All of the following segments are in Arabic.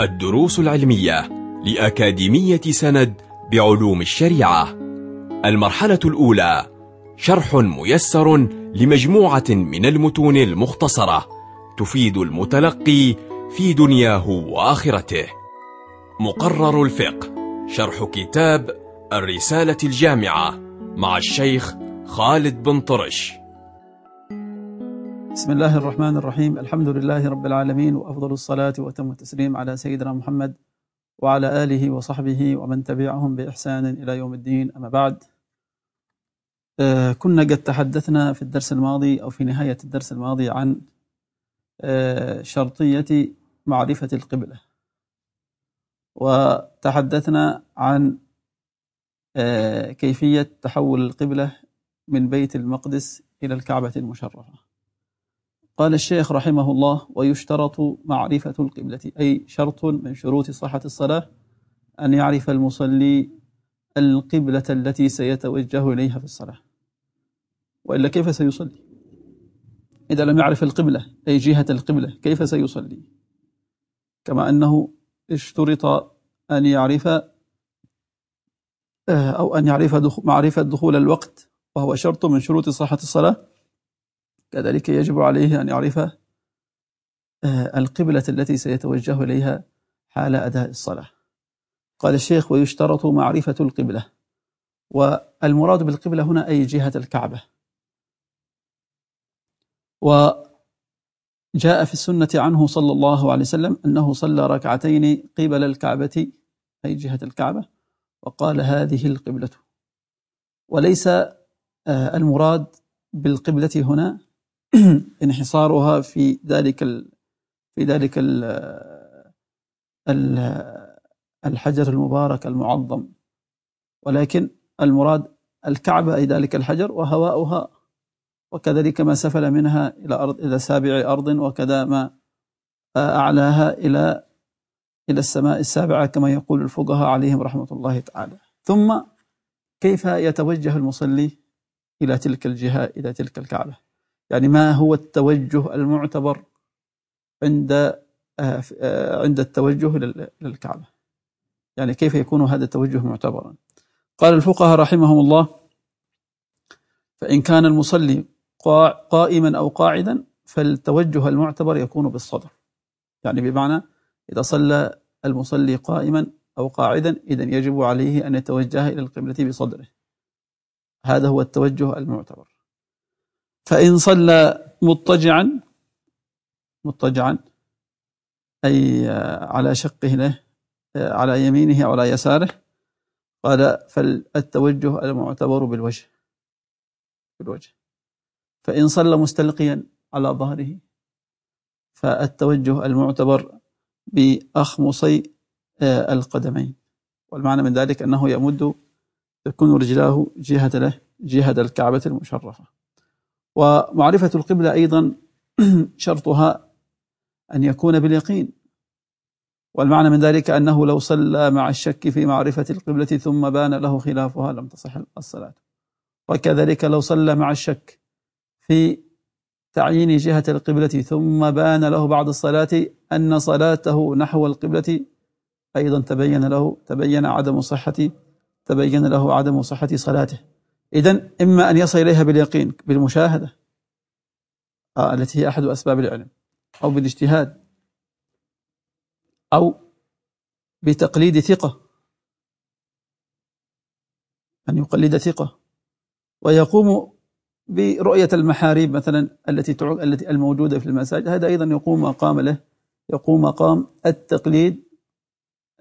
الدروس العلمية لأكاديمية سند بعلوم الشريعة. المرحلة الأولى شرح ميسر لمجموعة من المتون المختصرة تفيد المتلقي في دنياه وآخرته. مقرر الفقه شرح كتاب الرسالة الجامعة مع الشيخ خالد بن طرش. بسم الله الرحمن الرحيم الحمد لله رب العالمين وأفضل الصلاة وتم التسليم على سيدنا محمد وعلى آله وصحبه ومن تبعهم بإحسان إلى يوم الدين أما بعد كنا قد تحدثنا في الدرس الماضي أو في نهاية الدرس الماضي عن شرطية معرفة القبلة وتحدثنا عن كيفية تحول القبلة من بيت المقدس إلى الكعبة المشرفة قال الشيخ رحمه الله ويشترط معرفة القبلة. أي شرط من شروط صحة الصلاة أن يعرف المصلي القبلة التي سيتوجه إليها في الصلاة. وإلا كيف سيصلي؟ إذا لم يعرف القبلة أي جهة القبلة كيف سيصلي؟ كما أنه اشترط أن يعرف آه، أو أن يعرف معرفة دخول الوقت وهو شرط من شروط صحة الصلاة. كذلك يجب عليه أن يعرف آه، القبلة التي سيتوجه إليها حال أداء الصلاة. قال الشيخ ويشترط معرفة القبلة. والمراد بالقبلة هنا أي جهة الكعبة. وجاء في السنة عنه صلى الله عليه وسلم أنه صلى ركعتين قبل الكعبة أي جهة الكعبة وقال هذه القبلة. وليس آه، المراد بالقبلة هنا انحصارها في ذلك ال في ذلك ال ال الحجر المبارك المعظم. ولكن المراد الكعبة أي ذلك الحجر وهواؤها وكذلك ما سفل منها إلى أرض إلى سابع أرض وكذا ما أعلاها إلى إلى السماء السابعة كما يقول الفقهاء عليهم رحمة الله تعالى. ثم كيف يتوجه المصلي إلى تلك الجهة إلى تلك الكعبة؟ يعني ما هو التوجه المعتبر عند آه، آه، عند التوجه للكعبة؟ يعني كيف يكون هذا التوجه معتبرا؟ قال الفقهاء رحمهم الله فإن كان المصلي قائما أو قاعدا فالتوجه المعتبر يكون بالصدر. يعني بمعنى إذا صلى المصلي قائما أو قاعدا إذا يجب عليه أن يتوجه إلى القبلة بصدره. هذا هو التوجه المعتبر. فإن صلى مضطجعا مضطجعا أي على شقه له على يمينه أو على يساره قال فالتوجه المعتبر بالوجه بالوجه. فإن صلى مستلقيا على ظهره فالتوجه المعتبر بأخمصي القدمين. والمعنى من ذلك أنه يمد تكون رجلاه جهة له جهة الكعبة المشرفة. ومعرفة القبلة أيضا شرطها أن يكون باليقين. والمعنى من ذلك أنه لو صلى مع الشك في معرفة القبلة ثم بان له خلافها لم تصح الصلاة. وكذلك لو صلى مع الشك في تعيين جهة القبلة ثم بان له بعد الصلاة أن صلاته نحو القبلة أيضا تبين له تبين عدم صحة تبين له عدم صحة صلاته. إذا إما أن يصل إليها باليقين بالمشاهدة آه التي هي أحد أسباب العلم أو بالاجتهاد أو بتقليد ثقة أن يقلد ثقة. ويقوم برؤية المحاريب مثلا التي التي الموجودة في المساجد. هذا أيضا يقوم مقام له يقوم مقام التقليد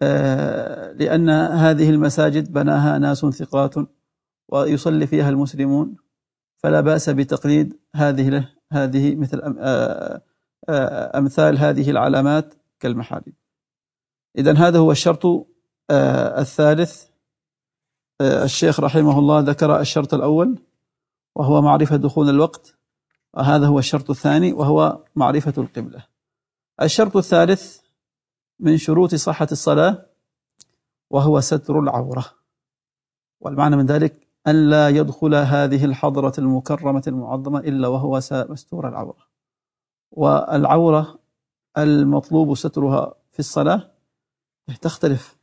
آه لأن هذه المساجد بناها ناس ثقات ويصلي فيها المسلمون فلا بأس بتقليد هذه له هذه مثل آه، آه، أمثال هذه العلامات كالمحارم. إذا هذا هو الشرط آه، الثالث. الشيخ رحمه الله ذكر الشرط الأول وهو معرفة دخول الوقت وهذا هو الشرط الثاني وهو معرفة القبلة. الشرط الثالث من شروط صحة الصلاة وهو ستر العورة. والمعنى من ذلك أن لا يدخل هذه الحضرة المكرمة المعظمة إلا وهو مستور العورة. والعورة المطلوب سترها في الصلاة تختلف.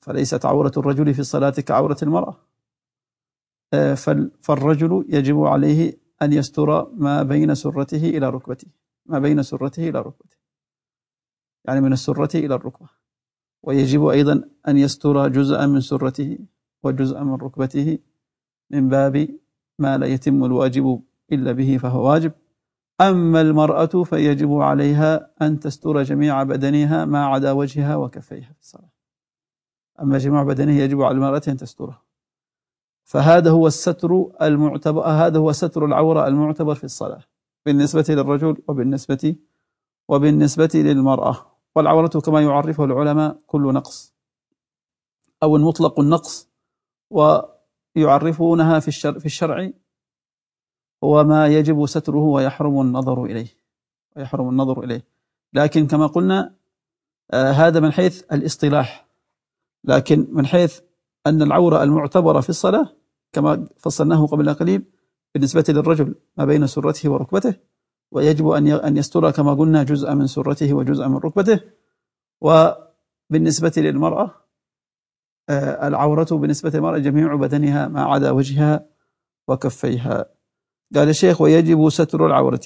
فليست عورة الرجل في الصلاة كعورة المرأة. آه، فالرجل يجب عليه أن يستر ما بين سرته إلى ركبته. ما بين سرته إلى ركبته. يعني من السرة إلى الركبة. ويجب أيضا أن يستر جزءا من سرته. وجزءا من ركبته من باب ما لا يتم الواجب إلا به فهو واجب. أما المرأة فيجب عليها أن تستر جميع بدنها ما عدا وجهها وكفيها في الصلاة. أما جميع بدنها يجب على المرأة أن تسترها. فهذا هو الستر المعتبر هذا هو ستر العورة المعتبر في الصلاة بالنسبة للرجل وبالنسبة وبالنسبة للمرأة. والعورة كما يعرفه العلماء كل نقص أو المطلق النقص ويعرفونها في الشرع, في الشرع هو ما يجب ستره ويحرم النظر إليه ويحرم النظر إليه. لكن كما قلنا آه هذا من حيث الاصطلاح. لكن من حيث أن العورة المعتبرة في الصلاة كما فصلناه قبل قليل بالنسبة للرجل ما بين سرته وركبته ويجب أن أن يستر كما قلنا جزء من سرته وجزء من ركبته. وبالنسبة للمرأة العورة بالنسبة للمرأة جميع بدنها ما عدا وجهها وكفيها. قال الشيخ ويجب ستر العورة.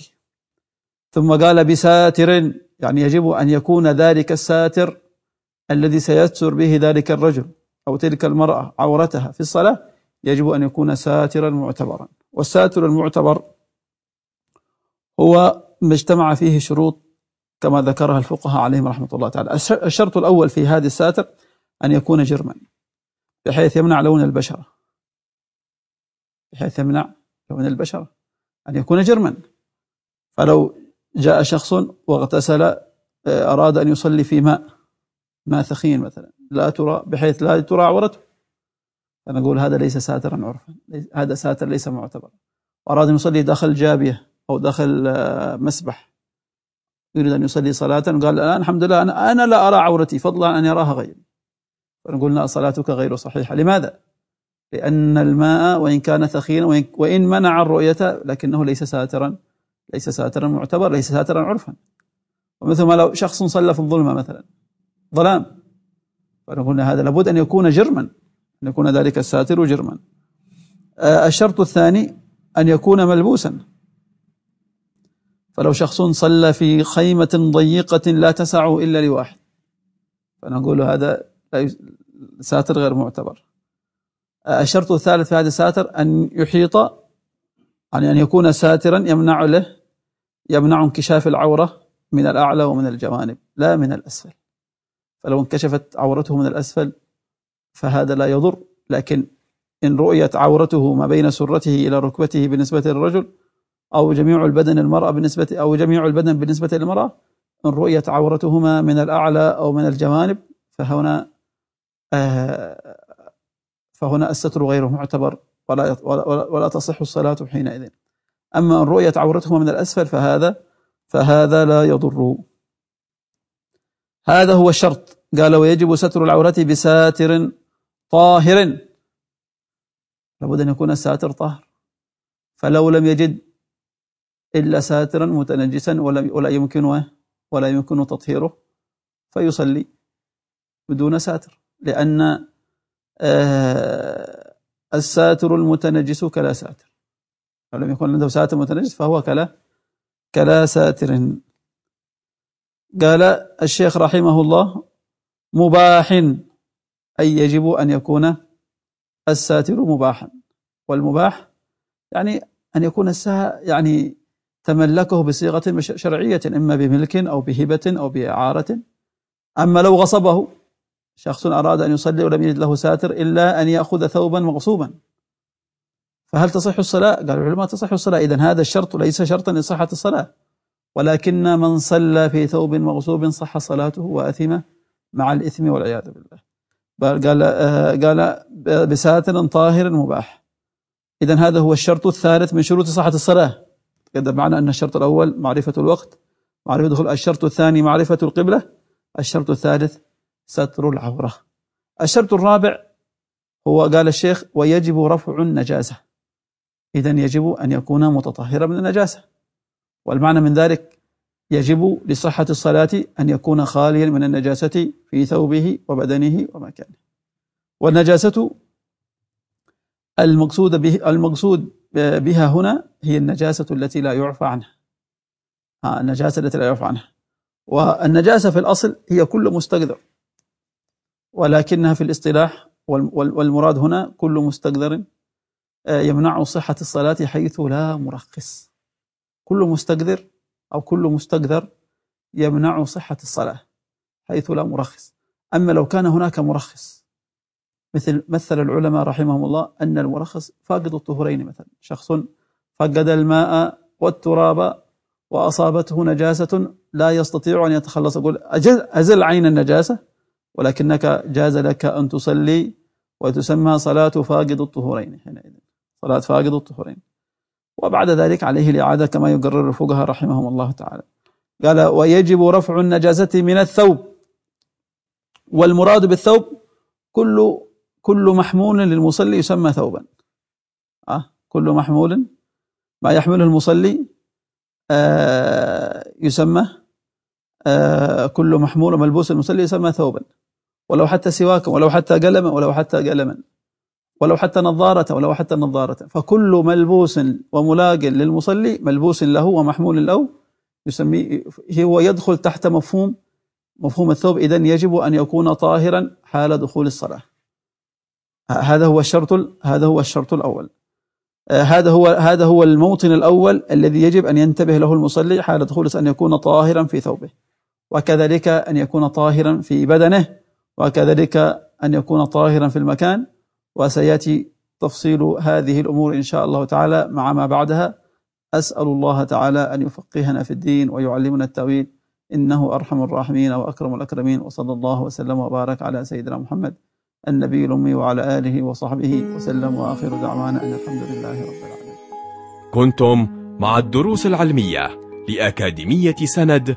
ثم قال بساتر يعني يجب أن يكون ذلك الساتر الذي سيستر به ذلك الرجل أو تلك المرأة عورتها في الصلاة يجب أن يكون ساترا معتبرا. والساتر المعتبر هو ما اجتمع فيه شروط كما ذكرها الفقهاء عليهم رحمة الله تعالى. الشرط الأول في هذه الساتر أن يكون جرما بحيث يمنع لون البشرة. بحيث يمنع لون البشرة أن يكون جرما. فلو جاء شخص واغتسل آه، أراد أن يصلي في ماء ماء ثخين مثلا لا ترى بحيث لا ترى عورته. فنقول هذا ليس ساترا عرفا هذا ساتر ليس معتبر أراد أن يصلي داخل جابية أو داخل آه، مسبح. يريد أن يصلي صلاة قال الآن الحمد لله أنا, أنا لا أرى عورتي فضلا أن يراها غيري. لا صلاتك غير صحيحة. لماذا؟ لأن الماء وإن كان ثخينا وإن منع الرؤية لكنه ليس ساترا ليس ساترا معتبر ليس ساترا عرفا. ومثل ما لو شخص صلى في الظلمة مثلا ظلام. فنقول هذا لابد أن يكون جرما أن يكون ذلك الساتر جرما. آه، الشرط الثاني أن يكون ملبوسا. فلو شخص صلى في خيمة ضيقة لا تسع إلا لواحد. فنقول هذا ساتر غير معتبر. الشرط الثالث في هذا الساتر أن يحيط يعني أن يكون ساترا يمنع له يمنع انكشاف العورة من الأعلى ومن الجوانب لا من الأسفل. فلو انكشفت عورته من الأسفل فهذا لا يضر لكن إن رؤيت عورته ما بين سرته إلى ركبته بالنسبة للرجل أو جميع البدن المرأة بالنسبة أو جميع البدن بالنسبة للمرأة إن رؤيت عورتهما من الأعلى أو من الجوانب فهنا فهنا الستر غير معتبر ولا ولا تصح الصلاة حينئذ. أما إن رؤيت عورتهما من الأسفل فهذا فهذا لا يضر. هذا هو الشرط. قال ويجب ستر العورة بساتر طاهر. لابد أن يكون الساتر طاهر. فلو لم يجد إلا ساترا متنجسا ولا ولا يمكن ولا يمكن تطهيره فيصلي بدون ساتر. لأن آه، الساتر المتنجس كلا ساتر. لو لم يكن عنده ساتر متنجس فهو كلا كلا ساتر. قال الشيخ رحمه الله مباح أي يجب أن يكون الساتر مباحا. والمباح يعني أن يكون الساعة يعني تملكه بصيغة شرعية إما بملك أو بهبة أو بإعارة. أما لو غصبه شخص أراد أن يصلي ولم يجد له ساتر إلا أن يأخذ ثوبا مغصوبا. فهل تصح الصلاة؟ قال العلماء تصح الصلاة. إذا هذا الشرط ليس شرطا لصحة الصلاة. ولكن من صلى في ثوب مغصوب صح صلاته وأثم مع الإثم والعياذ بالله. قال آه، قال بساتر طاهر مباح. إذا هذا هو الشرط الثالث من شروط صحة الصلاة. قد معنى أن الشرط الأول معرفة الوقت معرفة دخول الشرط الثاني معرفة القبلة الشرط الثالث ستر العورة. الشرط الرابع هو قال الشيخ ويجب رفع النجاسة. إذا يجب أن يكون متطهرا من النجاسة. والمعنى من ذلك يجب لصحة الصلاة أن يكون خاليا من النجاسة في ثوبه وبدنه ومكانه. والنجاسة المقصود به المقصود بها هنا هي النجاسة التي لا يعفى عنها. النجاسة التي لا يعفى عنها. والنجاسة في الأصل هي كل مستقذر. ولكنها في الاصطلاح والمراد هنا كل مستقذر آه، يمنع صحة الصلاة حيث لا مرخص. كل مستقذر أو كل مستقذر يمنع صحة الصلاة حيث لا مرخص. أما لو كان هناك مرخص مثل مثل العلماء رحمهم الله أن المرخص فاقد الطهورين مثلا. شخص فقد الماء والتراب وأصابته نجاسة لا يستطيع أن يتخلص. يقول أزل عين النجاسة؟ ولكنك جاز لك أن تصلي وتسمى صلاة فاقد الطهورين حينئذ. صلاة فاقد الطهورين. وبعد ذلك عليه الإعادة كما يقرر الفقهاء رحمهم الله تعالى. قال ويجب رفع النجاسة من الثوب. والمراد بالثوب كل كل محمول للمصلي يسمى ثوبا. أه كل محمول. ما يحمله المصلي آه يسمى كل محمول ملبوس المصلي يسمى ثوبا. ولو حتى سواكا ولو حتى قلما ولو حتى قلما. ولو حتى نظارة ولو حتى نظارة فكل ملبوس وملاق للمصلي ملبوس له ومحمول له يسميه هو يدخل تحت مفهوم مفهوم الثوب. إذن يجب أن يكون طاهرا حال دخول الصلاة. هذا هو الشرط هذا هو الشرط الأول. هذا هو هذا هو الموطن الأول الذي يجب أن ينتبه له المصلي حال دخول أن يكون طاهرا في ثوبه. وكذلك أن يكون طاهرا في بدنه وكذلك أن يكون طاهرا في المكان. وسيأتي تفصيل هذه الأمور إن شاء الله تعالى مع ما بعدها. أسأل الله تعالى أن يفقهنا في الدين ويعلمنا التأويل. إنه أرحم الراحمين وأكرم الأكرمين. وصلى الله وسلم وبارك على سيدنا محمد النبي الأمي وعلى آله وصحبه وسلم. وآخر دعوانا أن الحمد لله رب العالمين. كنتم مع الدروس العلمية لأكاديمية سند